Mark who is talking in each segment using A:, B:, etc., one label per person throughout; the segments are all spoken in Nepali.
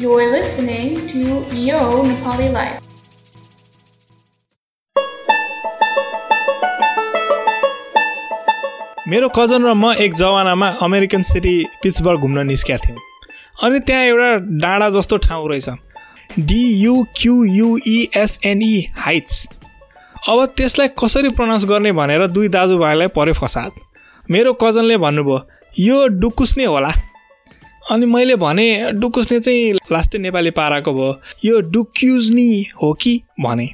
A: You're listening to Yo Nepali Life.
B: मेरो कजन र म एक जमानामा अमेरिकन सिटी पिट्सबर्ग घुम्न निस्केका थियौँ। अनि त्यहाँ एउटा डाँडा जस्तो ठाउँ रहेछ। डियुक्युयुइएसएनई हाइट्स अब त्यसलाई कसरी प्रनाउन्स गर्ने भनेर दुई दाजुभाइलाई पऱ्यो फसाद। मेरो कजनले भन्नुभयो यो डुकुस्ने होला। अनि मैले भने डुकुस्ने चाहिँ लास्टै नेपाली पाराको भयो। यो डुक्युजनी हो कि? भने।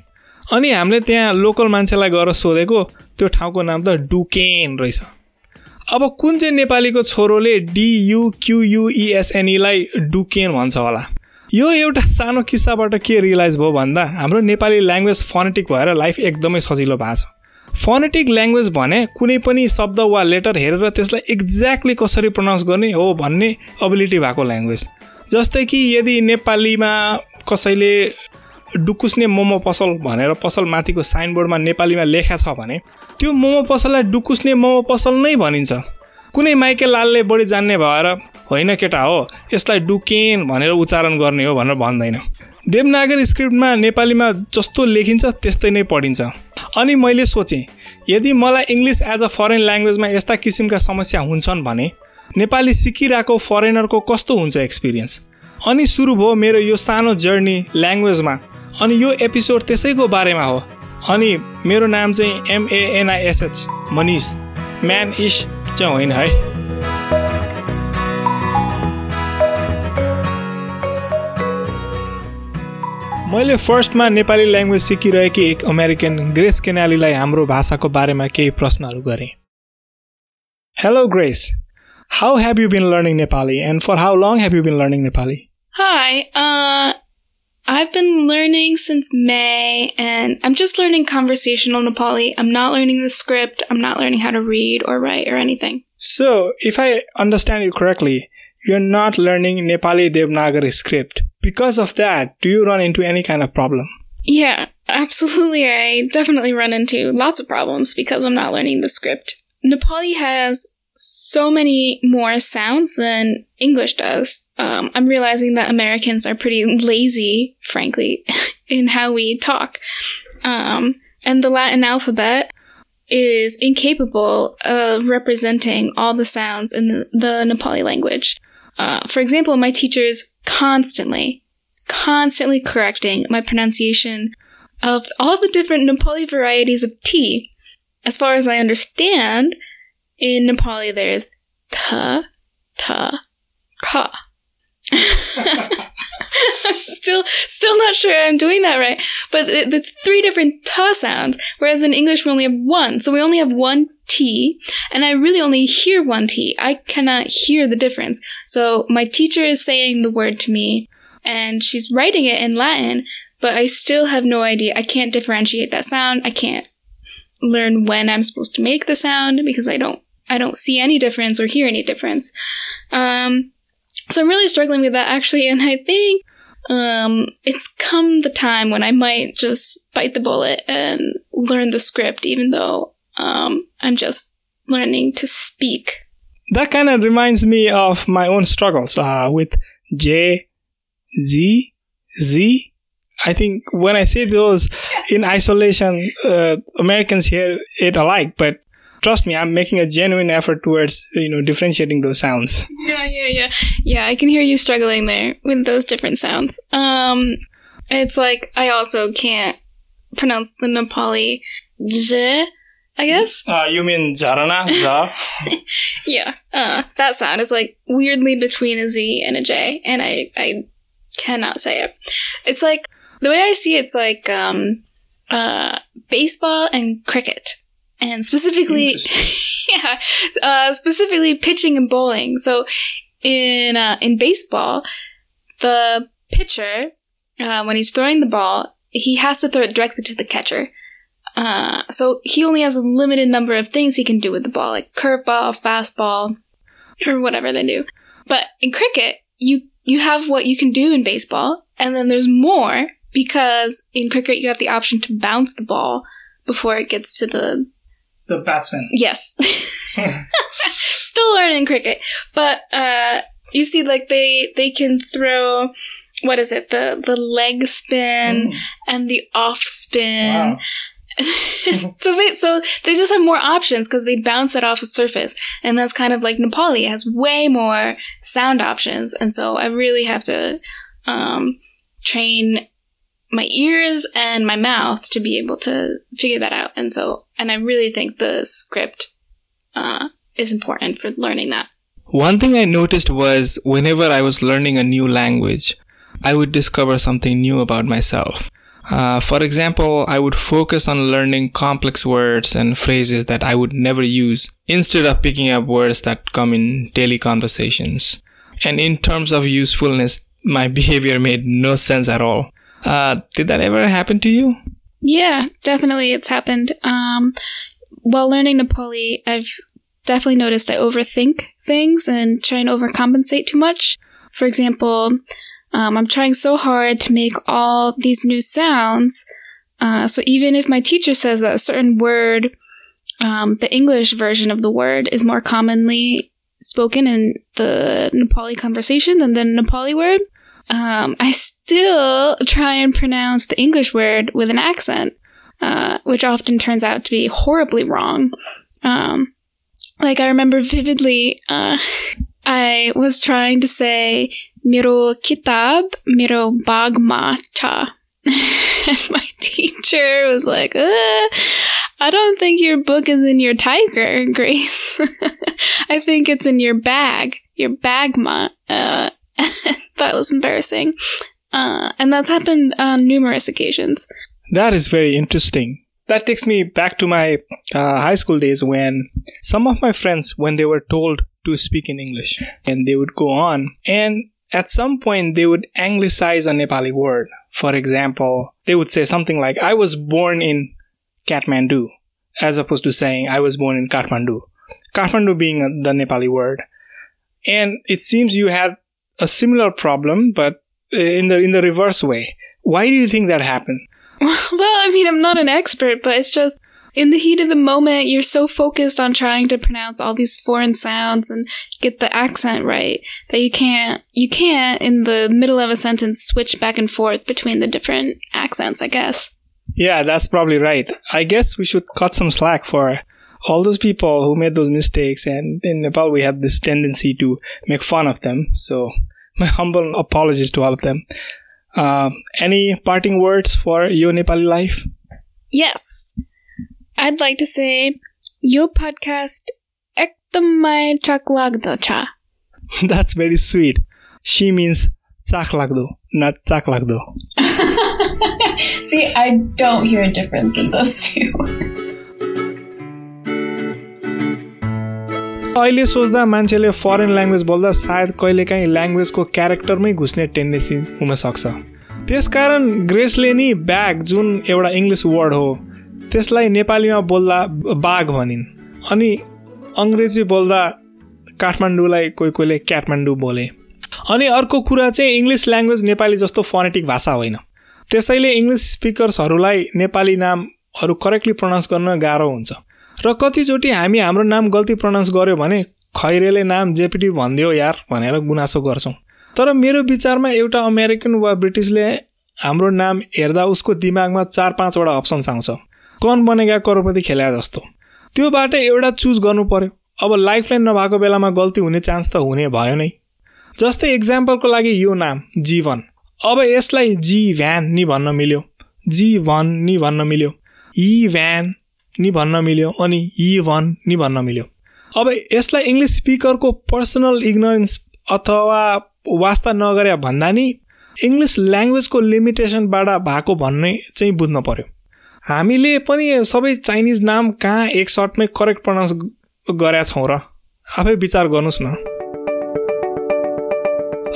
B: अनि हामीले त्यहाँ लोकल मान्छेलाई गएर सोधेको त्यो ठाउँको नाम त डुकेन रहेछ। अब कुन चाहिँ नेपालीको छोरोले डियुक्युयुइएसएनईलाई डुकेन भन्छ होला? यो एउटा सानो किस्साबाट के रियलाइज भयो भन्दा हाम्रो नेपाली ल्याङ्ग्वेज फनेटिक भएर लाइफ एकदमै सजिलो भएको छ। फनेटिक ल्याङ्ग्वेज भने कुनै पनि शब्द वा लेटर हेरेर त्यसलाई एक्ज्याक्टली कसरी प्रनाउन्स गर्ने हो भन्ने एबिलिटी भएको ल्याङ्ग्वेज जस्तै कि यदि नेपालीमा कसैले डुकुस्ने मोमो पसल भनेर पसल माथिको साइनबोर्डमा नेपालीमा लेखा छ भने त्यो मोमो पसललाई डुकुस्ने मोमो पसल नै भनिन्छ। कुनै माइके लालले बढी जान्ने भएर होइन केटा हो यसलाई डुकेन भनेर उच्चारण गर्ने हो भनेर भन्दैन। देवनागरी स्क्रिप्टमा नेपालीमा जस्तो लेखिन्छ त्यस्तै नै पढिन्छ। अनि मैले सोचेँ यदि मलाई इङ्ग्लिस एज अ फरेन ल्याङ्ग्वेजमा यस्ता किसिमका समस्या हुन्छन् भने नेपाली सिकिरहेको फरेनरको कस्तो हुन्छ एक्सपिरियन्स? अनि सुरु भयो मेरो यो सानो जर्नी ल्याङ्ग्वेजमा अनि यो एपिसोड त्यसैको बारेमा हो। अनि मेरो नाम चाहिँ एमएएनआइएसएच मनिष। म्यान इस चाहिँ होइन है। मैले फर्स्टमा नेपाली ल्याङ्ग्वेज सिकिरहेकी एक अमेरिकन ग्रेस केनालीलाई हाम्रो भाषाको बारेमा केही प्रश्नहरू गरेँ hello Grace how have you been learning Nepali and for how long have you been learning Nepali
C: Hi, uh, I've been learning since May, and I'm just learning conversational Nepali. I'm not learning the script. I'm not learning how to read or write or anything.
B: So, if I understand you correctly, you're not learning Nepali Devanagari script. Because of that, do you run into any kind of problem?
C: Yeah, absolutely. I definitely run into lots of problems because I'm not learning the script. Nepali has so many more sounds than English does. Um, I'm realizing that Americans are pretty lazy, frankly, in how we talk. Um, and the Latin alphabet is incapable of representing all the sounds in the, the Nepali language. Uh, for example, my teachers constantly, constantly correcting my pronunciation of all the different Nepali varieties of tea. As far as I understand, in Nepali there's ta, ta, ka. I'm still still not sure I'm doing that right. But it, it's three different t sounds, whereas in English we only have one. So we only have one T, and I really only hear one T. I cannot hear the difference. So my teacher is saying the word to me, and she's writing it in Latin, but I still have no idea. I can't differentiate that sound. I can't learn when I'm supposed to make the sound because I don't I don't see any difference or hear any difference. Um, so I'm really struggling with that actually, and I think um, it's come the time when I might just bite the bullet and learn the script, even though um, I'm just learning to speak.
B: That kind of reminds me of my own struggles uh, with J, Z, Z. I think when I say those in isolation, uh, Americans hear it alike, but trust me, I'm making a genuine effort towards you know differentiating those sounds.
C: Yeah, yeah, yeah. Yeah, I can hear you struggling there with those different sounds. Um, it's like I also can't pronounce the Nepali j, I guess.
B: Uh, you mean Jarana? Ja?
C: Yeah, uh, that sound is like weirdly between a Z and a J, and I, I cannot say it. It's like, the way I see it, it's like, um, uh, baseball and cricket. And specifically, yeah, uh, specifically pitching and bowling. So in, uh, in baseball, the pitcher, uh, when he's throwing the ball, he has to throw it directly to the catcher. Uh, so he only has a limited number of things he can do with the ball, like curveball, fastball, or whatever they do. But in cricket, you you have what you can do in baseball, and then there's more because in cricket you have the option to bounce the ball before it gets to the
B: the batsman.
C: yes. Still learning cricket, but uh, you see, like they they can throw what is it? The the leg spin and the off spin. so wait, so they just have more options because they bounce it off the surface, and that's kind of like Nepali it has way more sound options, and so I really have to um, train my ears and my mouth to be able to figure that out, and so and I really think the script uh, is important for learning that.
B: One thing I noticed was whenever I was learning a new language, I would discover something new about myself. Uh, for example, I would focus on learning complex words and phrases that I would never use instead of picking up words that come in daily conversations. And in terms of usefulness, my behavior made no sense at all. Uh, did that ever happen to you?
C: Yeah, definitely it's happened. Um, while learning Nepali, I've definitely noticed I overthink things and try and overcompensate too much. For example, um, I'm trying so hard to make all these new sounds. Uh, so even if my teacher says that a certain word, um, the English version of the word is more commonly spoken in the Nepali conversation than the Nepali word, um, I still try and pronounce the English word with an accent, uh, which often turns out to be horribly wrong. Um, like I remember vividly, uh, I was trying to say Miro kitab, miro bagma cha. and my teacher was like, uh, I don't think your book is in your tiger, Grace. I think it's in your bag, your bagma. Uh, that was embarrassing. Uh, and that's happened on numerous occasions.
B: That is very interesting. That takes me back to my uh, high school days when some of my friends, when they were told to speak in English, and they would go on and at some point they would anglicize a Nepali word. For example, they would say something like, I was born in Kathmandu, as opposed to saying, I was born in Kathmandu. Kathmandu being the Nepali word. And it seems you had a similar problem, but Uh, in the, in the reverse way. Why do you think that happened?
C: Well, I mean, I'm not an expert, but it's just in the heat of the moment, you're so focused on trying to pronounce all these foreign sounds and get the accent right that you can't, you can't in the middle of a sentence switch back and forth between the different accents, I guess.
B: Yeah, that's probably right. I guess we should cut some slack for all those people who made those mistakes. And in Nepal, we have this tendency to make fun of them. So my humble apologies to all of them. Uh, any parting words for your Nepali life?
C: Yes. I'd like to say, your podcast ekdamai chak cha.
B: That's very sweet. She means chak not chak.
A: See, I don't hear a difference in those two.
B: अहिले सोच्दा मान्छेले फरेन ल्याङ्ग्वेज बोल्दा सायद कहिलेकाहीँ ल्याङ्ग्वेजको क्यारेक्टरमै घुस्ने टेन्डेन्सी हुनसक्छ। त्यसकारण ग्रेसले नि ब्याग जुन एउटा इङ्ग्लिस वर्ड हो त्यसलाई नेपालीमा बोल्दा बाघ भनिन्। अनि अङ्ग्रेजी बोल्दा काठमाडौँलाई कोही कोहीले काठमाडौँ बोले। अनि अर्को कुरा चाहिँ इङ्ग्लिस ल्याङ्ग्वेज नेपाली जस्तो फोनेटिक भाषा होइन। त्यसैले इङ्ग्लिस स्पिकर्सहरूलाई नेपाली नामहरू करेक्टली प्रनाउन्स गर्न गाह्रो हुन्छ। र कतिचोटि हामी हाम्रो नाम गल्ती प्रनाउन्स गऱ्यो भने खैरेले नाम जेपिटी भनिदियो यार भनेर गुनासो गर्छौँ। तर मेरो विचारमा एउटा अमेरिकन वा ब्रिटिसले हाम्रो नाम हेर्दा उसको दिमागमा चार पाँचवटा अप्सन्स आउँछ। कन बनेगा करोडपति खेला जस्तो। त्योबाट एउटा चुज गर्नु पर्यो। अब लाइफलाइन नभएको बेलामा गल्ती हुने चान्स त हुने भयो नै। जस्तै इक्जाम्पलको लागि यो नाम जीवन। अब यसलाई जी भ्यान नि भन्न मिल्यो। जी भन नि भन्न मिल्यो। इ भ्यान नि भन्न मिल्यो अनि इ भन नि भन्न मिल्यो। अब यसलाई इङ्ग्लिस स्पिकरको पर्सनल इग्नोरेन्स अथवा वास्ता नगरे भन्दा नि इङ्ग्लिस ल्याङ्ग्वेजको लिमिटेसनबाट भएको भन्ने चाहिँ बुझ्नु पर्यो। हामीले पनि सबै चाइनिज नाम कहाँ एक सर्टमै करेक्ट प्रनाउन्स गरेका छौँ र? आफै विचार गर्नुहोस् न।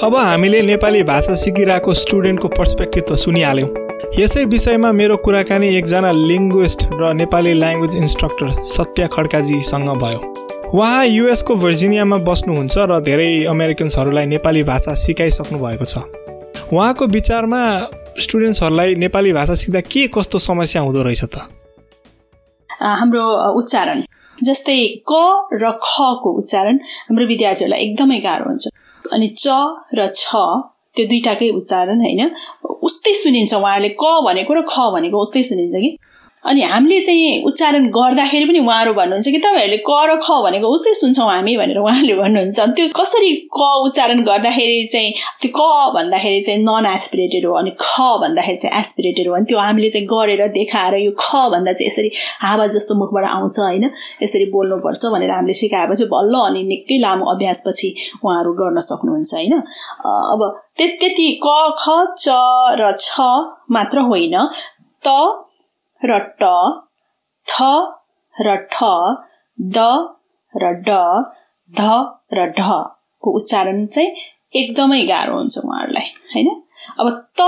B: अब हामीले नेपाली भाषा सिकिरहेको स्टुडेन्टको पर्सपेक्टिभ त सुनिहाल्यौँ। यसै विषयमा मेरो कुराकानी एकजना लिङ्ग्विस्ट र नेपाली ल्याङ्ग्वेज इन्स्ट्रक्टर सत्य खड्काजीसँग भयो। उहाँ युएसको भर्जिनियामा बस्नुहुन्छ र धेरै अमेरिकन्सहरूलाई नेपाली भाषा सिकाइसक्नु भएको छ। उहाँको विचारमा स्टुडेन्ट्सहरूलाई नेपाली भाषा सिक्दा के कस्तो समस्या हुँदो रहेछ त?
D: हाम्रो उच्चारण जस्तै क र खको उच्चारण हाम्रो विद्यार्थीहरूलाई एकदमै गाह्रो हुन्छ। अनि च र छ त्यो दुइटाकै उच्चारण होइन? उस्तै सुनिन्छ उहाँहरूले क भनेको र ख भनेको उस्तै सुनिन्छ कि? अनि हामीले चाहिँ उच्चारण गर्दाखेरि पनि उहाँहरू भन्नुहुन्छ कि तपाईँहरूले क र ख भनेको उस्तै सुन्छौँ हामी भनेर उहाँले भन्नुहुन्छ। अनि त्यो कसरी क उच्चारण गर्दाखेरि चाहिँ त्यो क भन्दाखेरि चाहिँ नन एसपिरेटेड हो अनि ख भन्दाखेरि चाहिँ एसपिरेटेड हो। अनि त्यो हामीले चाहिँ गरेर देखाएर यो ख भन्दा चाहिँ यसरी हावा जस्तो मुखबाट आउँछ होइन यसरी बोल्नुपर्छ भनेर हामीले सिकाएपछि बल्ल अनि निकै लामो अभ्यासपछि उहाँहरू गर्न सक्नुहुन्छ होइन। अब त्यति क ख च र छ मात्र होइन त र ट थ र ठ द र ड ध र ढको उच्चारण चाहिँ एकदमै गाह्रो हुन्छ उहाँहरूलाई होइन? अब त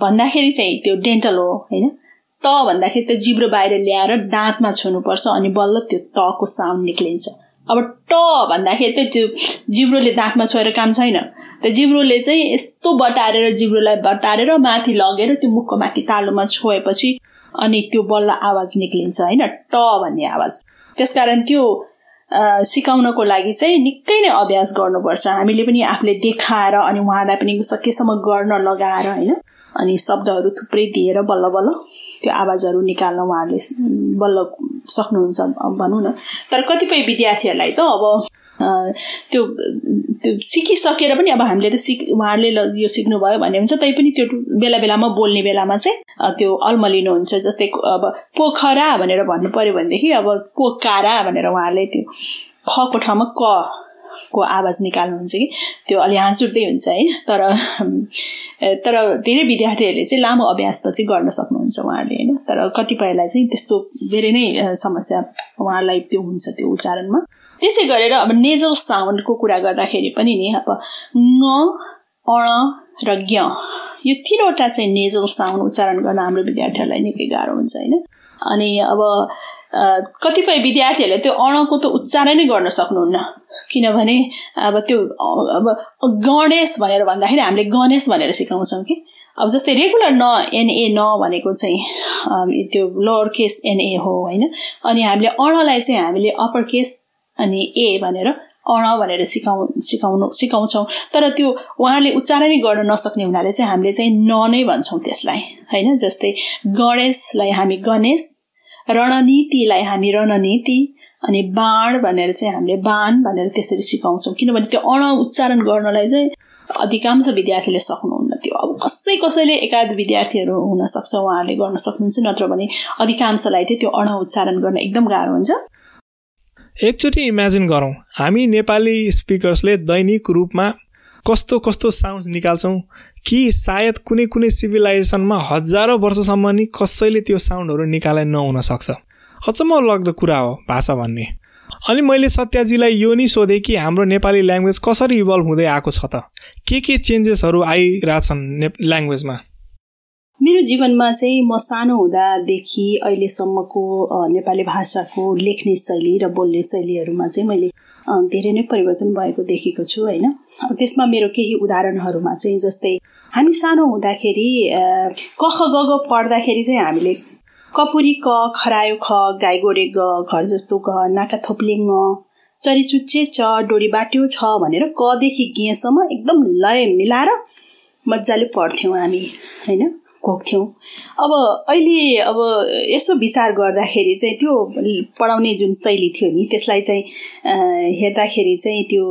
D: भन्दाखेरि चाहिँ त्यो डेन्टल हो होइन? त भन्दाखेरि त्यो जिब्रो बाहिर ल्याएर दाँतमा छुनुपर्छ अनि बल्ल त्यो तको साउन्ड निक्लिन्छ। अब ट भन्दाखेरि चाहिँ त्यो जिब्रोले दाँतमा छोएर काम छैन। त्यो जिब्रोले चाहिँ यस्तो बटारेर जिब्रोलाई बटारेर माथि लगेर त्यो मुखको माथि तालुमा छोएपछि अनि त्यो बल्ल आवाज निक्लिन्छ होइन? ट भन्ने आवाज। त्यसकारण त्यो सिकाउनको लागि चाहिँ निकै नै अभ्यास गर्नुपर्छ। हामीले पनि आफूले देखाएर अनि उहाँलाई पनि सकेसम्म गर्न लगाएर होइन? अनि शब्दहरू थुप्रै दिएर बल्ल बल्ल त्यो आवाजहरू निकाल्न उहाँहरूले बल्ल सक्नुहुन्छ भनौँ न। तर कतिपय विद्यार्थीहरूलाई त अब त्यो त्यो सिकिसकेर पनि अब हामीले त सिक उहाँहरूले यो सिक्नुभयो भन्ने हुन्छ। तैपनि त्यो बेला बेलामा बोल्ने बेलामा चाहिँ त्यो अल्मलिनुहुन्छ जस्तै अब पोखरा भनेर भन्नु पऱ्यो भनेदेखि अब पोकारा भनेर उहाँहरूले त्यो खको ठाउँमा क को आवाज निकाल्नुहुन्छ कि? त्यो अलि हाँस उठ्दै हुन्छ है तर तर धेरै विद्यार्थीहरूले चाहिँ लामो अभ्यास त चाहिँ गर्न सक्नुहुन्छ उहाँहरूले होइन। तर कतिपयलाई चाहिँ त्यस्तो धेरै नै समस्या उहाँलाई त्यो हुन्छ त्यो उच्चारणमा। त्यसै गरेर अब नेजल साउन्डको कुरा गर्दाखेरि पनि नि अब ङ अण र ज्ञ यो तिनवटा चाहिँ नेजल साउन्ड उच्चारण गर्न हाम्रो विद्यार्थीहरूलाई निकै गाह्रो हुन्छ होइन? अनि अब कतिपय विद्यार्थीहरूले त्यो अणको त उच्चारण नै गर्न सक्नुहुन्न। किनभने अब त्यो अब गणेश भनेर भन्दाखेरि हामीले गणेश भनेर सिकाउँछौँ कि। अब जस्तै रेगुलर न एनए न भनेको चाहिँ त्यो लोवर केस एनए हो होइन? अनि हामीले अणलाई चाहिँ हामीले अप्पर केस अनि ए भनेर अण भनेर सिकाउ सिकाउनु सिकाउँछौँ। तर त्यो उहाँले उच्चारणै गर्न नसक्ने हुनाले चाहिँ हामीले चाहिँ न नै भन्छौँ त्यसलाई होइन? जस्तै गणेशलाई हामी गणेश रणनीतिलाई हामी रणनीति अनि बाण भनेर चाहिँ हामीले बाण भनेर त्यसरी सिकाउँछौँ। किनभने त्यो अण उच्चारण गर्नलाई चाहिँ अधिकांश विद्यार्थीले सक्नुहुन्न त्यो। अब कसै कसैले एकाध विद्यार्थीहरू हुनसक्छ उहाँहरूले गर्न सक्नुहुन्छ नत्र भने अधिकांशलाई चाहिँ त्यो अण उच्चारण गर्न एकदम गाह्रो हुन्छ।
B: एकचोटि इमेजिन गरौँ हामी नेपाली स्पिकर्सले दैनिक रूपमा कस्तो कस्तो साउन्ड निकाल्छौँ कि सायद कुनै कुनै सिभिलाइजेसनमा हजारौँ वर्षसम्म नि कसैले त्यो साउन्डहरू निकाले नहुन सक्छ। अचम्म लाग्दो कुरा हो भाषा भन्ने। अनि मैले सत्याजीलाई यो नि सोधेँ कि हाम्रो नेपाली ल्याङ्ग्वेज कसरी इभल्भ हुँदै आएको छ त? के के चेन्जेसहरू आइरहेछन् ने ल्याङ्ग्वेजमा?
D: मेरो जीवनमा चाहिँ म सानो हुँदादेखि अहिलेसम्मको नेपाली भाषाको लेख्ने शैली र बोल्ने शैलीहरूमा चाहिँ मैले धेरै नै परिवर्तन भएको देखेको छु होइन? त्यसमा मेरो केही उदाहरणहरूमा चाहिँ जस्तै हामी सानो हुँदाखेरि कख ग ग पढ्दाखेरि चाहिँ हामीले कपुरी क खरायो ख गाई गोरे ग घर जस्तो ग नाका थोप्ले ङ चरिचुच्चे च डोरी बाट्यो छ भनेर कदेखि गेसम्म एकदम लय मिलाएर मजाले पढ्थ्यौँ हामी होइन? घोक्थ्यौँ अब अहिले अब यसो विचार गर्दाखेरि चाहिँ त्यो पढाउने जुन शैली थियो नि त्यसलाई चाहिँ हेर्दाखेरि चाहिँ त्यो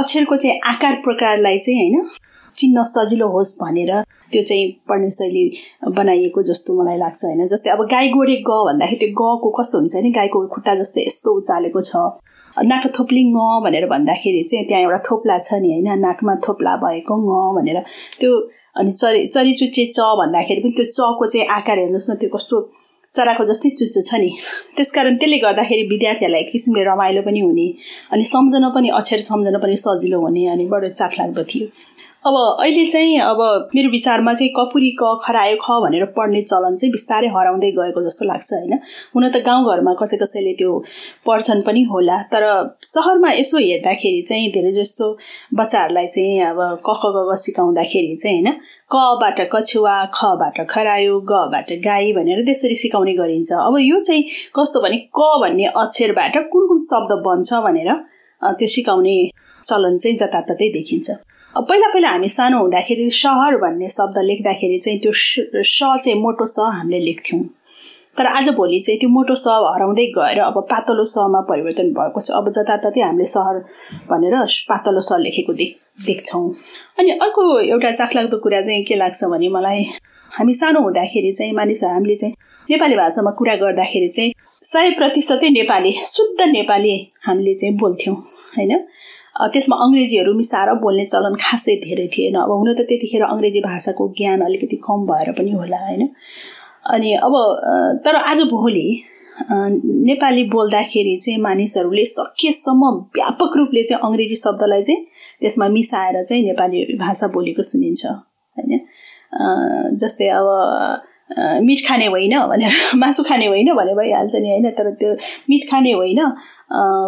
D: अक्षरको चाहिँ आकार प्रकारलाई चाहिँ होइन चिन्न सजिलो होस् भनेर त्यो चाहिँ पढ्ने शैली बनाइएको जस्तो मलाई लाग्छ होइन। जस्तै अब गाई गोरे ग भन्दाखेरि त्यो गको कस्तो हुन्छ नि? गाईको खुट्टा जस्तै यस्तो उचालेको छ। नाक थोप्ली ङ भनेर भन्दाखेरि चाहिँ त्यहाँ एउटा थोप्ला छ नि होइन? नाकमा थोप्ला भएको ङ भनेर। त्यो अनि चरी चरिचुच्चे च भन्दाखेरि पनि त्यो चको चाहिँ आकार हेर्नुहोस् न त्यो कस्तो चराको जस्तै चुच्चो छ नि। त्यसकारण त्यसले गर्दाखेरि विद्यार्थीहरूलाई एक किसिमले रमाइलो पनि हुने अनि सम्झन पनि अक्षर सम्झन पनि सजिलो हुने अनि बडो चाखलाग्दो थियो। अब अहिले चाहिँ अब मेरो विचारमा चाहिँ कपुरी क खरायो ख भनेर पढ्ने चलन चाहिँ बिस्तारै हराउँदै गएको जस्तो लाग्छ होइन? हुन त गाउँघरमा कसै कसैले त्यो पढ्छन् पनि होला तर सहरमा यसो हेर्दाखेरि चाहिँ धेरै जस्तो बच्चाहरूलाई चाहिँ अब क ख ग सिकाउँदाखेरि चाहिँ होइन? कबाट कछुवा खबाट खरायो गबाट गाई भनेर त्यसरी सिकाउने गरिन्छ। अब यो चाहिँ कस्तो भने क भन्ने अक्षरबाट कुन कुन शब्द बन्छ भनेर त्यो सिकाउने चलन चाहिँ जताततै देखिन्छ। पहिला पहिला हामी सानो हुँदाखेरि सहर भन्ने शब्द लेख्दाखेरि चाहिँ त्यो स चाहिँ मोटो स हामीले लेख्थ्यौँ। तर आजभोलि चाहिँ त्यो मोटो स हराउँदै गएर अब पातलो समा परिवर्तन भएको छ। अब जताततै हामीले सहर भनेर पातलो स लेखेको देख देख्छौँ। अनि अर्को एउटा चाखलाग्दो कुरा चाहिँ के लाग्छ भने मलाई हामी सानो हुँदाखेरि चाहिँ मानिस हामीले चाहिँ नेपाली भाषामा कुरा गर्दाखेरि चाहिँ सय प्रतिशतै नेपाली शुद्ध नेपाली हामीले चाहिँ बोल्थ्यौँ होइन? त्यसमा अङ्ग्रेजीहरू मिसाएर बोल्ने चलन खासै धेरै थिएन। अब हुन त त्यतिखेर अङ्ग्रेजी भाषाको ज्ञान अलिकति कम भएर पनि होला होइन? अनि अब तर आज भोलि नेपाली बोल्दाखेरि चाहिँ मानिसहरूले सकेसम्म व्यापक रूपले चाहिँ अङ्ग्रेजी शब्दलाई चाहिँ त्यसमा मिसाएर चाहिँ नेपाली भाषा बोलेको सुनिन्छ होइन? जस्तै अब मिठ खाने होइन भनेर मासु खाने होइन भने भइहाल्छ नि होइन? तर त्यो मिठ खाने होइन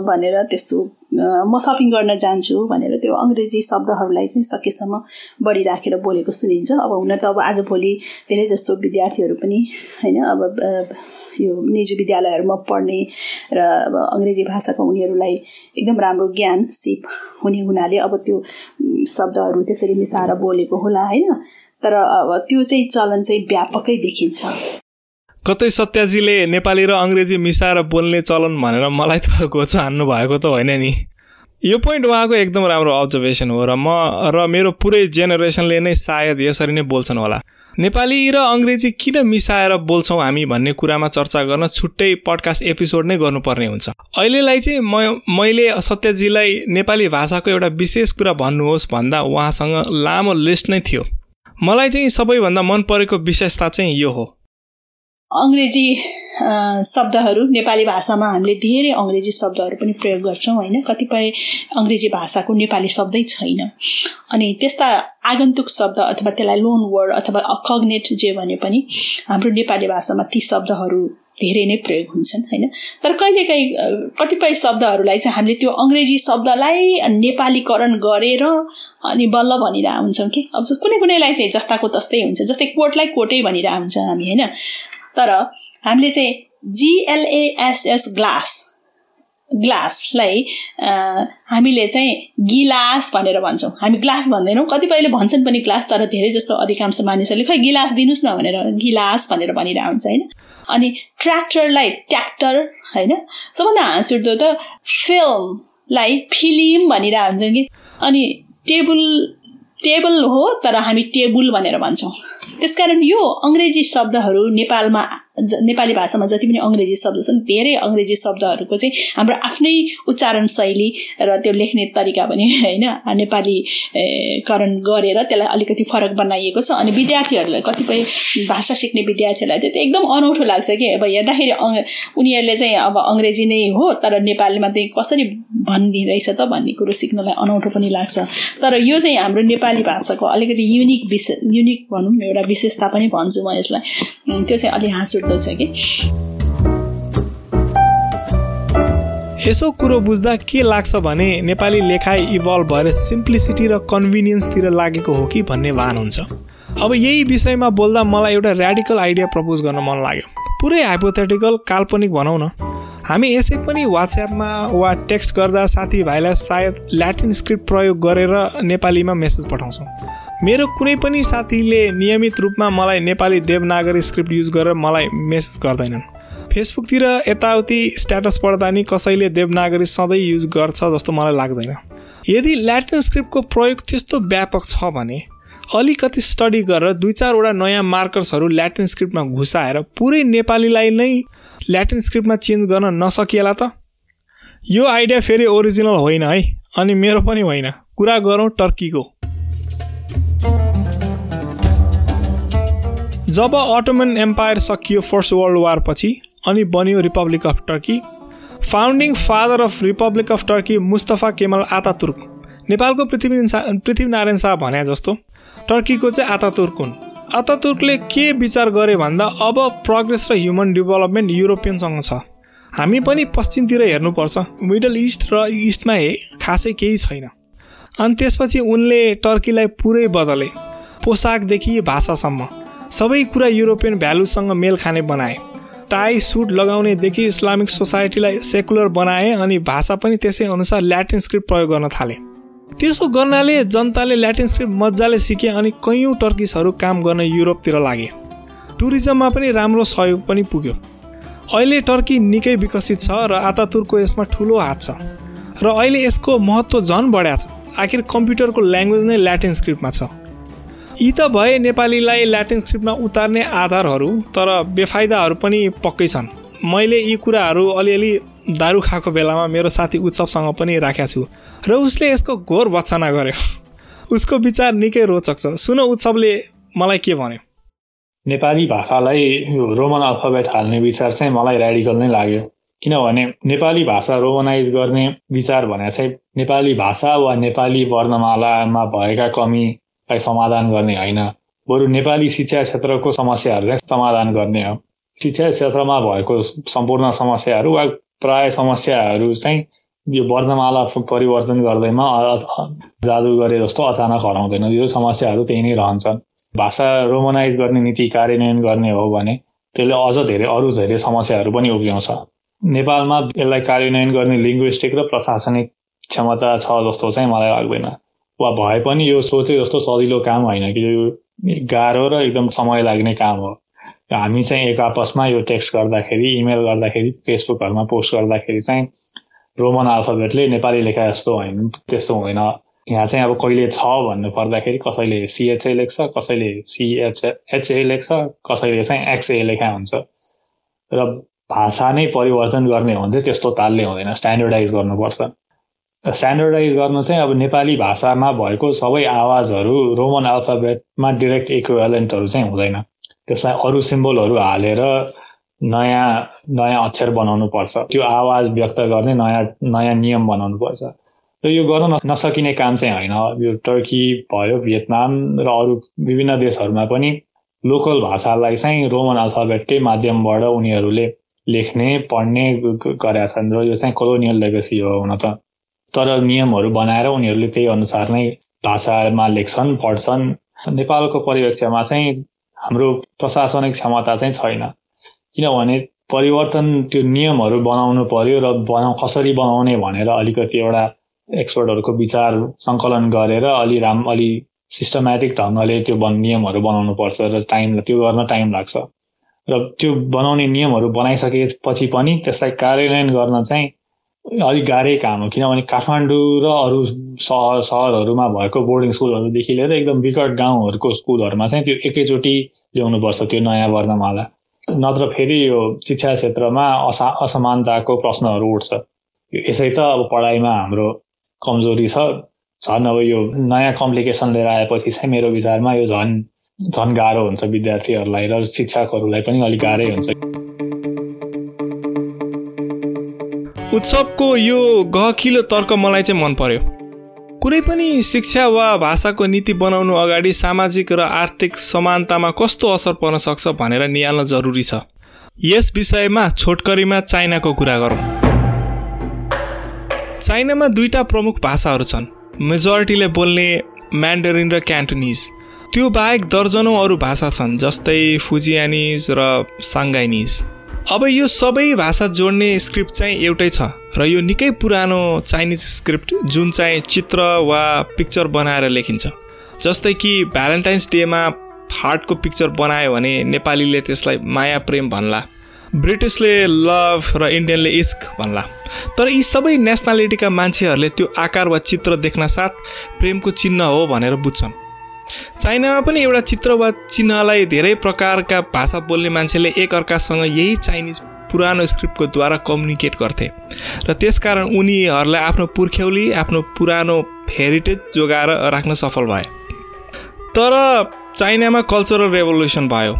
D: भनेर त्यस्तो म सपिङ गर्न जान्छु भनेर त्यो अङ्ग्रेजी शब्दहरूलाई चाहिँ सकेसम्म बढी राखेर बोलेको सुनिन्छ। अब हुन त अब आजभोलि धेरै जस्तो विद्यार्थीहरू पनि होइन अब यो निजी विद्यालयहरूमा पढ्ने र अब अङ्ग्रेजी भाषाको उनीहरूलाई एकदम राम्रो ज्ञान सिप हुने हुनाले अब त्यो शब्दहरू त्यसरी मिसाएर बोलेको होला होइन। तर अब त्यो चाहिँ चलन चाहिँ व्यापकै देखिन्छ।
B: कतै सत्याजीले नेपाली र अङ्ग्रेजी मिसाएर बोल्ने चलन भनेर मलाई त घोचो हान्नु भएको त होइन नि। यो पोइन्ट उहाँको एकदम राम्रो अब्जर्भेसन हो र म र मेरो पुरै जेनेरेसनले नै सायद यसरी नै बोल्छन् होला। नेपाली र अङ्ग्रेजी किन मिसाएर बोल्छौँ हामी भन्ने कुरामा चर्चा गर्न छुट्टै पडकास्ट एपिसोड नै गर्नुपर्ने हुन्छ। अहिलेलाई चाहिँ म मैले सत्यजीलाई नेपाली भाषाको एउटा विशेष कुरा भन्नुहोस् भन्दा उहाँसँग लामो लिस्ट नै थियो। मलाई चाहिँ सबैभन्दा मन परेको विशेषता चाहिँ यो हो।
D: अङ्ग्रेजी शब्दहरू नेपाली भाषामा हामीले धेरै अङ्ग्रेजी शब्दहरू पनि प्रयोग गर्छौँ होइन? कतिपय अङ्ग्रेजी भाषाको नेपाली शब्दै छैन। अनि त्यस्ता आगन्तुक शब्द अथवा त्यसलाई लोन वर्ड अथवा अकग्नेट जे भने पनि हाम्रो नेपाली भाषामा ती शब्दहरू धेरै नै प्रयोग हुन्छन् होइन? तर कहिलेकाहीँ कतिपय शब्दहरूलाई चाहिँ हामीले त्यो अङ्ग्रेजी शब्दलाई नेपालीकरण गरेर अनि बल्ल भनिरहेको हुन्छौँ कि? अब कुनै कुनैलाई चाहिँ जस्ताको तस्तै हुन्छ जस्तै कोटलाई कोटै भनिरहेको हुन्छ हामी होइन? तर हामीले चाहिँ जिएलएएसएस ग्लास ग्लासलाई हामीले चाहिँ गिलास भनेर भन्छौँ। हामी ग्लास भन्दैनौँ। कतिपयले भन्छन् पनि ग्लास तर धेरै जस्तो अधिकांश मानिसहरूले खै गिलास दिनुहोस् न भनेर गिलास भनेर भनिरहेको हुन्छ होइन? अनि ट्र्याक्टरलाई ट्र्याक्टर होइन? सबभन्दा हाँस उठ्दो त फिल्मलाई फिल्म भनिरहेको हुन्छौँ कि। अनि टेबल टेबल हो तर हामी टेबुल भनेर भन्छौँ। त्यसकारण यो अङ्ग्रेजी शब्दहरू नेपालमा नेपाली भाषामा जति पनि अङ्ग्रेजी शब्द छन् धेरै अङ्ग्रेजी शब्दहरूको चाहिँ हाम्रो आफ्नै उच्चारण शैली र त्यो लेख्ने तरिका पनि होइन नेपालीकरण गरेर त्यसलाई अलिकति फरक बनाइएको छ। अनि विद्यार्थीहरूलाई कतिपय भाषा सिक्ने विद्यार्थीहरूलाई चाहिँ त्यो एकदम अनौठो लाग्छ कि? अब हेर्दाखेरि उनीहरूले चाहिँ अब अङ्ग्रेजी नै हो तर नेपालीमा चाहिँ कसरी भनिदिँदैछ त भन्ने कुरो सिक्नलाई अनौठो पनि लाग्छ। तर यो चाहिँ हाम्रो नेपाली भाषाको अलिकति युनिक विशेष युनिक भनौँ एउटा विशेषता पनि भन्छु म यसलाई। त्यो चाहिँ अलि हाँस छ कि?
B: यसो कुरो बुझ्दा के लाग्छ भने नेपाली लेखाइ इभल्भ भएर सिम्प्लिसिटी र कन्भिनियन्सतिर लागेको हो कि भन्ने भान हुन्छ। अब यही विषयमा बोल्दा मलाई एउटा ऱ्याडिकल आइडिया प्रपोज गर्न मन लाग्यो। पुरै हाइपोथेटिकल काल्पनिक भनौँ न। हामी यसै पनि वाट्सएपमा वा टेक्स्ट गर्दा साथीभाइलाई सायद ल्याटिन स्क्रिप्ट प्रयोग गरेर नेपालीमा मेसेज पठाउँछौँ। मेरो कुनै पनि साथीले नियमित रूपमा मलाई नेपाली देवनागरी स्क्रिप्ट युज गरेर मलाई मेसेज गर्दैनन्। फेसबुकतिर यताउति स्ट्याटस पढ्दा नि कसैले देवनागरी सधैँ युज गर्छ जस्तो मलाई लाग्दैन। यदि ल्याटिन स्क्रिप्टको प्रयोग त्यस्तो व्यापक छ भने अलिकति स्टडी गरेर दुई चारवटा नयाँ मार्कर्सहरू ल्याटिन स्क्रिप्टमा घुसाएर पुरै नेपालीलाई नै ल्याटिन स्क्रिप्टमा चेन्ज गर्न नसकिएला त? यो आइडिया फेरि ओरिजिनल होइन है अनि मेरो पनि होइन। कुरा गरौँ टर्कीको। जब अटोमन एम्पायर सकियो फर्स्ट वर्ल्ड वार पछि अनि बन्यो Republic of Turkey founding father of Republic of Turkey Mustafa Kemal Ataturk नेपालको पृथ्वी पृथ्वीनारायण शाह भने जस्तो टर्कीको चाहिँ आतातुर्क हुन्। आतातुर्कले के विचार गरे भन्दा अब प्रोग्रेस र ह्युमन डेभलपमेन्ट युरोपियनसँग छ। हामी पनि पश्चिमतिर हेर्नुपर्छ। मिडल इस्ट र इस्टमा खासै केही छैन। अनि त्यसपछि उनले टर्कीलाई पुरै बदले पोसाकदेखि भाषासम्म। सबै कुरा युरोपियन भ्यालुसँग मेल खाने बनाए। टाई सुट लगाउनेदेखि इस्लामिक सोसाइटीलाई सेकुलर बनाए अनि भाषा पनि त्यसै अनुसार ल्याटिन स्क्रिप्ट प्रयोग गर्न थाले। त्यसो गर्नाले जनताले ल्याटिन स्क्रिप्ट मजाले सिके अनि कैयौँ टर्किसहरू काम गर्न युरोपतिर लागे। टुरिज्ममा पनि राम्रो सहयोग पनि पुग्यो। अहिले टर्की निकै विकसित छ र आतातुरको यसमा ठुलो हात छ। र अहिले यसको महत्त्व झन् बढ्या छ। आखिर कम्प्युटरको ल्याङ्ग्वेज नै ल्याटिन स्क्रिप्टमा छ। यी त भए नेपालीलाई ल्याटिन स्क्रिप्टमा उतार्ने आधारहरू तर बेफाइदाहरू पनि पक्कै छन्। मैले यी कुराहरू अलिअलि दारु खाएको बेलामा मेरो साथी उत्सवसँग पनि राखेको छु र उसले यसको घोर भत्सना गर्यो। उसको विचार निकै रोचक छ। सुन उत्सवले मलाई के भन्यो?
E: नेपाली भाषालाई यो रोमन अल्फाबेट हाल्ने विचार चाहिँ मलाई रेडिकल नै लाग्यो। किनभने नेपाली भाषा रोमनाइज गर्ने विचार भने चाहिँ नेपाली भाषा वा नेपाली वर्णमालामा भएका कमीलाई समाधान गर्ने होइन। बरु नेपाली शिक्षा क्षेत्रको समस्याहरू चाहिँ समाधान गर्ने हो। शिक्षा क्षेत्रमा भएको सम्पूर्ण समस्याहरू वा प्राय समस्याहरू चाहिँ यो वर्णमाला परिवर्तन गर्दैमा जादु गरे जस्तो अचानक हराउँदैन। यो समस्याहरू त्यही नै रहन्छन्। भाषा रोमनाइज गर्ने नीति कार्यान्वयन गर्ने हो भने त्यसले अझ धेरै अरू धेरै समस्याहरू पनि उब्जाउँछ। नेपालमा यसलाई कार्यान्वयन गर्ने लिङ्ग्विस्टिक र प्रशासनिक क्षमता छ जस्तो चाहिँ मलाई लाग्दैन। वा भए पनि यो सोचे जस्तो सजिलो काम होइन कि यो गाह्रो र एकदम समय लाग्ने काम हो। हामी चाहिँ एक आपसमा यो टेक्स्ट गर्दाखेरि इमेल गर्दाखेरि फेसबुकहरूमा पोस्ट गर्दाखेरि चाहिँ रोमन अल्फाबेटले नेपाली लेखा जस्तो होइन त्यस्तो हुँदैन यहाँ चाहिँ अब कहिले छ भन्नु पर्दाखेरि कसैले सिएचए लेख्छ कसैले सिएच एचए लेख्छ कसैले चाहिँ एक्सए लेखा हुन्छ। र भाषा नै परिवर्तन गर्ने हो भने चाहिँ त्यस्तो तालले हुँदैन स्ट्यान्डर्डाइज गर्नुपर्छ। स्ट्यान्डर्डाइज गर्न चाहिँ अब नेपाली भाषामा भएको सबै आवाजहरू रोमन अल्फाबेटमा डिरेक्ट इक्वेलेन्टहरू चाहिँ हुँदैन। त्यसलाई अरू सिम्बलहरू हालेर नयाँ नयाँ अक्षर बनाउनु पर्छ त्यो आवाज व्यक्त गर्ने नयाँ नयाँ नियम बनाउनु पर्छ र यो गर्न नसकिने काम चाहिँ होइन। यो टर्की भयो भियतनाम र अरू विभिन्न देशहरूमा पनि लोकल भाषालाई चाहिँ रोमन अल्फाबेटकै माध्यमबाट उनीहरूले लेख्ने पढ्ने गरेका छन् र यो चाहिँ कोलोनियल लेगसी हो हुन त। तर नियमहरू बनाएर उनीहरूले त्यही अनुसार नै भाषामा लेख्छन् पढ्छन्। नेपालको परिवेक्षमा चाहिँ हाम्रो प्रशासनिक क्षमता चाहिँ छैन। किनभने परिवर्तन त्यो नियमहरू बनाउनु पर्यो र बनाउ कसरी बनाउने भनेर अलिकति एउटा एक्सपर्टहरूको विचार सङ्कलन गरेर अलि राम अलि सिस्टमेटिक ढङ्गले त्यो बन नियमहरू बनाउनु पर्छ र टाइम त्यो गर्न टाइम लाग्छ। र त्यो बनाउने नियमहरू बनाइसकेपछि पनि त्यसलाई कार्यान्वयन गर्न चाहिँ अलिक गाह्रै काम हो। किनभने काठमाडौँ र अरू सहर सहरहरूमा भएको बोर्डिङ स्कुलहरूदेखि लिएर एकदम विकट गाउँहरूको स्कुलहरूमा चाहिँ त्यो एकैचोटि ल्याउनुपर्छ त्यो नयाँ वर्णमाला। नत्र फेरि यो शिक्षा क्षेत्रमा असा असमानताको प्रश्नहरू उठ्छ। यसै त अब पढाइमा हाम्रो कमजोरी छ। झन् अब यो नयाँ कम्प्लिकेसन लिएर आएपछि चाहिँ मेरो विचारमा यो झन् झन् गाह्रो हुन्छ विद्यार्थीहरूलाई र शिक्षकहरूलाई पनि अलिक गाह्रै हुन्छ।
B: उत्सवको यो गहकिलो तर्क मलाई चाहिँ मन पर्यो कुनै पनि शिक्षा वा भाषाको नीति बनाउनु अगाडि सामाजिक र आर्थिक समानतामा कस्तो असर पर्न सक्छ भनेर निहाल्न जरुरी छ। यस विषयमा छोटकरीमा चाइनाको कुरा गरौँ। चाइनामा दुईवटा प्रमुख भाषाहरू छन् मेजोरिटीले बोल्ने म्यान्डरिन र क्यान्टोनिज। त्यो बाहेक दर्जनौँ अरू भाषा छन् जस्तै फुजियानिज र साङ्गाइनिज। अब यो सबै भाषा जोड्ने स्क्रिप्ट चाहिँ एउटै छ र यो निकै पुरानो चाइनिज स्क्रिप्ट जुन चाहिँ चित्र वा पिक्चर बनाएर लेखिन्छ। जस्तै कि भ्यालेन्टाइन्स डेमा हार्टको पिक्चर बनायो भने नेपालीले त्यसलाई माया प्रेम भन्ला ब्रिटिसले लभ र इन्डियनले इस्क भन्ला। तर यी सबै नेसनालिटीका मान्छेहरूले त्यो आकार वा चित्र देख्न साथ प्रेमको चिन्ह हो भनेर बुझ्छन्। चाइनामा पनि एउटा चित्र वा चिन्हलाई धेरै प्रकारका भाषा बोल्ने मान्छेले एकअर्कासँग यही चाइनिज पुरानो स्क्रिप्टको द्वारा कम्युनिकेट गर्थे। र त्यसकारण उनीहरूलाई आफ्नो पुर्ख्यौली आफ्नो पुरानो हेरिटेज जोगाएर राख्न सफल भए। तर चाइनामा कल्चरल रेभोल्युसन भयो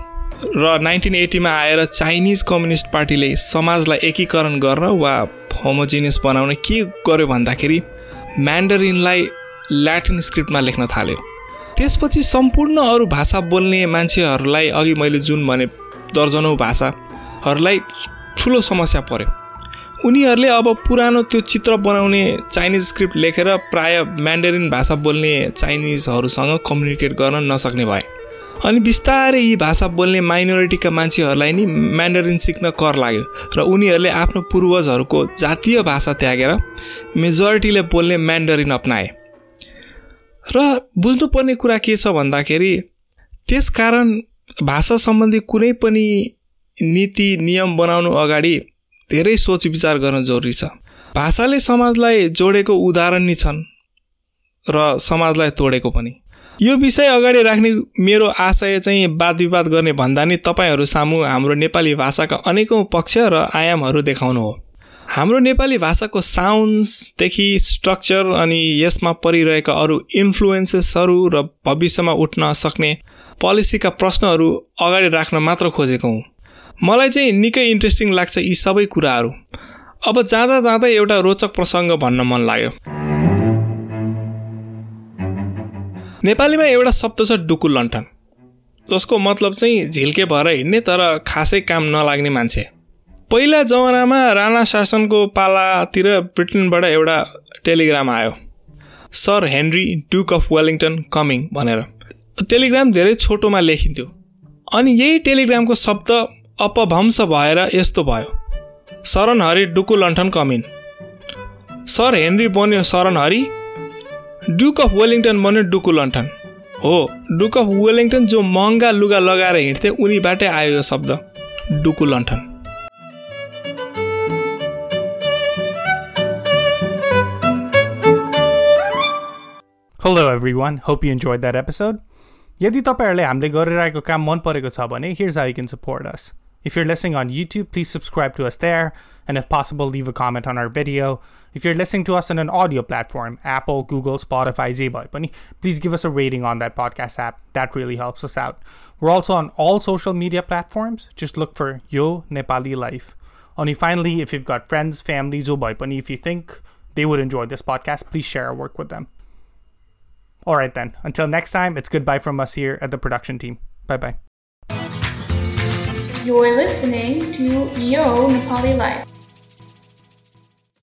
B: र नाइन्टिन एट्टीमा आएर चाइनिज कम्युनिस्ट पार्टीले समाजलाई एकीकरण गर्न वा होमोजिनियस बनाउन के गर्यो भन्दाखेरि म्यान्डरिनलाई ल्याटिन स्क्रिप्टमा लेख्न थाल्यो। त्यसपछि सम्पूर्ण अरू भाषा बोल्ने मान्छेहरूलाई अघि मैले जुन भने दर्जनौँ भाषाहरूलाई ठुलो समस्या पर्यो। उनीहरूले अब पुरानो त्यो चित्र बनाउने चाइनिज स्क्रिप्ट लेखेर प्राय म्यान्डरिन भाषा बोल्ने चाइनिजहरूसँग कम्युनिकेट गर्न नसक्ने भए। अनि बिस्तारै यी भाषा बोल्ने माइनोरिटीका मान्छेहरूलाई नि म्यान्डरिन सिक्न कर लाग्यो र उनीहरूले आफ्नो पूर्वजहरूको जातीय भाषा त्यागेर मेजोरिटीले बोल्ने म्यान्डरिन अप्नाए। र बुझ्नुपर्ने कुरा के छ भन्दाखेरि त्यस कारण भाषा सम्बन्धी कुनै पनि नीति नियम बनाउनु अगाडि धेरै सोच विचार गर्न जरुरी छ। भाषाले समाजलाई जोडेको उदाहरण नि छन् र समाजलाई तोडेको पनि। यो विषय अगाडि राख्ने मेरो आशय चाहिँ वाद विवाद गर्ने भन्दा नि तपाईँहरू सामु हाम्रो नेपाली भाषाका अनेकौँ पक्ष र आयामहरू देखाउनु हो। हाम्रो नेपाली भाषाको साउन्ड्सदेखि स्ट्रक्चर अनि यसमा परिरहेका अरू इन्फ्लुएन्सेसहरू र भविष्यमा उठ्न सक्ने पोलिसीका प्रश्नहरू अगाडि राख्न मात्र खोजेको हुँ। मलाई चाहिँ निकै इन्ट्रेस्टिङ लाग्छ यी सबै कुराहरू। अब जाँदा जाँदा एउटा रोचक प्रसङ्ग भन्न मन लाग्यो। नेपालीमा एउटा शब्द छ डुकु लन्ठन जसको मतलब चाहिँ झिल्के भएर हिँड्ने तर खासै काम नलाग्ने मान्छे। पहिला जमानामा राणा शासनको पालातिर ब्रिटेनबाट एउटा टेलिग्राम आयो। Sir Henry Duke of Wellington coming भनेर। टेलिग्राम धेरै छोटोमा लेखिन्थ्यो। अनि यही टेलिग्रामको शब्द अपभंश भएर यस्तो भयो। शरणहरि डुकु लन्ठन कमिन। सर हेनरी बन्यो शरणहरि डुक अफ वेलिङटन बन्यो डुकु लन्ठन। हो डुक अफ वेलिङटन जो महँगा लुगा लगाएर हिँड्थे उनीबाटै आयो यो शब्द डुकु लन्ठन।
F: Hello everyone, hope you enjoyed that episode. यदि तपाईँहरूले हामीले गरिरहेको काम मन परेको छ भने here's how you can support us. If you're listening on YouTube, please subscribe to us there, and if possible, leave a comment on our video. If you're listening to us on an audio platform, Apple, Google, Spotify, Zboy, पनि please give us a rating on that podcast app. That really helps us out. We're also on all social media platforms. Just look for Yo Nepali Life. Only finally, if you've got friends, family, जो भए पनि if you think they would enjoy this podcast, please share our work with them. all right, then. Until next time, it's goodbye from us here at the production team. Bye bye.
C: You're listening to Yo Nepali Life.